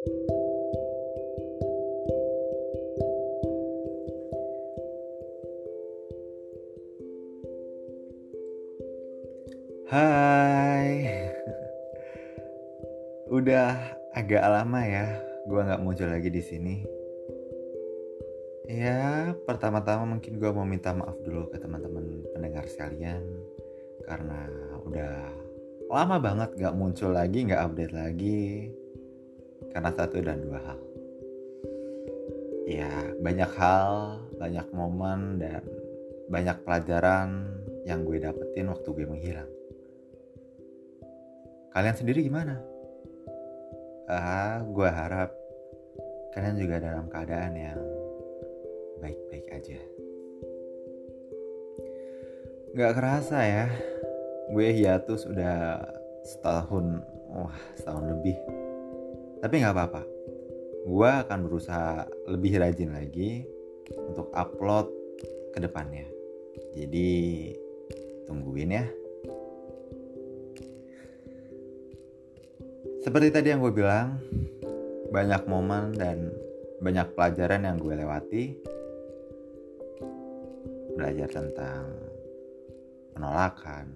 Hai, udah agak lama ya, gue nggak muncul lagi di sini. Ya, pertama-tama mungkin gue mau minta maaf dulu ke teman-teman pendengar sekalian karena udah lama banget nggak muncul lagi, nggak update lagi karena satu dan dua hal. Ya, banyak hal, banyak momen dan banyak pelajaran yang gue dapetin waktu gue menghilang. Kalian sendiri gimana? Ah, gue harap kalian juga dalam keadaan yang baik-baik aja. Gak kerasa ya, gue hiatus udah setahun, wah setahun lebih. Tapi gak apa-apa, gue akan berusaha lebih rajin lagi untuk upload ke depannya. Jadi tungguin ya. Seperti tadi yang gue bilang, banyak momen dan banyak pelajaran yang gue lewati. Belajar tentang penolakan,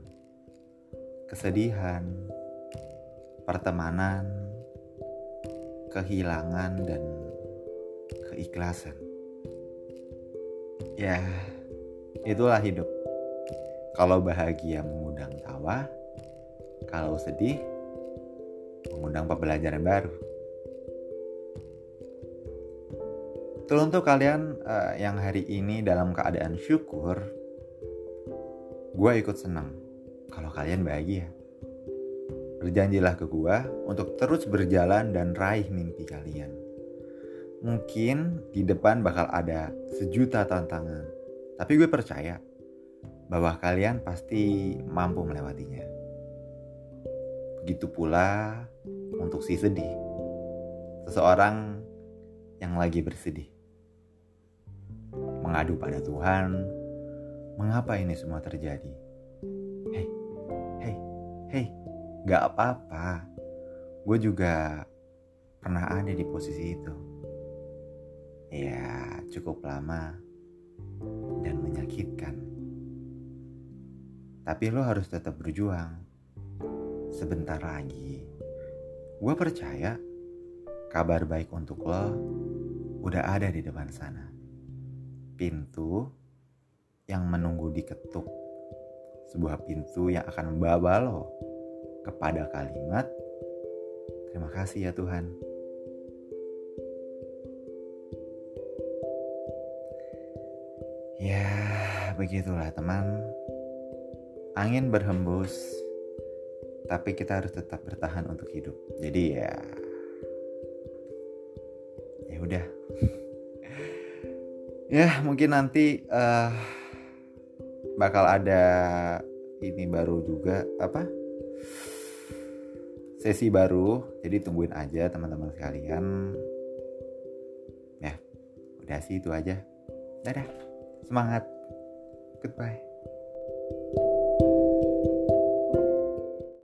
kesedihan, pertemanan, kehilangan, dan keikhlasan. Ya, itulah hidup. Kalau bahagia mengundang tawa, kalau sedih mengundang pembelajaran baru. Itu untuk kalian uh, yang hari ini dalam keadaan syukur, gue ikut senang kalau kalian bahagia. Berjanjilah ke gue untuk terus berjalan dan raih mimpi kalian. Mungkin di depan bakal ada sejuta tantangan, tapi gue percaya bahwa kalian pasti mampu melewatinya. Begitu pula untuk si sedih. Seseorang yang lagi bersedih. Mengadu pada Tuhan, mengapa ini semua terjadi? Hei, hei, hei, gak apa-apa. Gue juga pernah ada di posisi itu. Ya, cukup lama dan menyakitkan. Tapi lo harus tetap berjuang sebentar lagi. Gue percaya kabar baik untuk lo udah ada di depan sana. Pintu yang menunggu diketuk. Sebuah pintu yang akan membawa lo kepada kalimat Terima kasih ya Tuhan. Ya, begitulah teman. Angin berhembus tapi kita harus tetap bertahan untuk hidup jadi ya ya udah ya mungkin nanti uh, bakal ada ini baru juga apa sesi baru jadi tungguin aja teman-teman sekalian. Ya udah sih itu aja. Dadah semangat. Goodbye